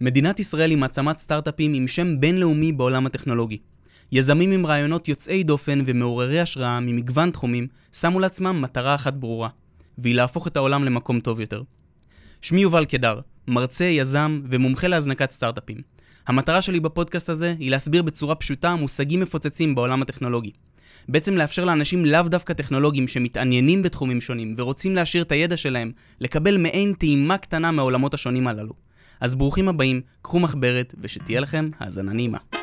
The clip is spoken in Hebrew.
מדינת ישראל היא מעצמת סטארט-אפים עם שם בינלאומי בעולם הטכנולוגי. יזמים עם רעיונות יוצאי דופן ומעוררי השראה ממגוון תחומים שמו לעצמם מטרה אחת ברורה, והיא להפוך את העולם למקום טוב יותר. שמי יובל קדר, מרצה, יזם ומומחה להזנקת סטארט-אפים. המטרה שלי בפודקאסט הזה היא להסביר בצורה פשוטה מושגים מפוצצים בעולם הטכנולוגי. בעצם לאפשר לאנשים לאו דווקא טכנולוגיים שמתעניינים בתחומים שונים ורוצים להשאיר את הידע שלהם, לקבל מעין טעימה קטנה מהעולמות השונים הללו. אז ברוכים הבאים, קחו מחברת ושתהיה לכם האזנה נעימה.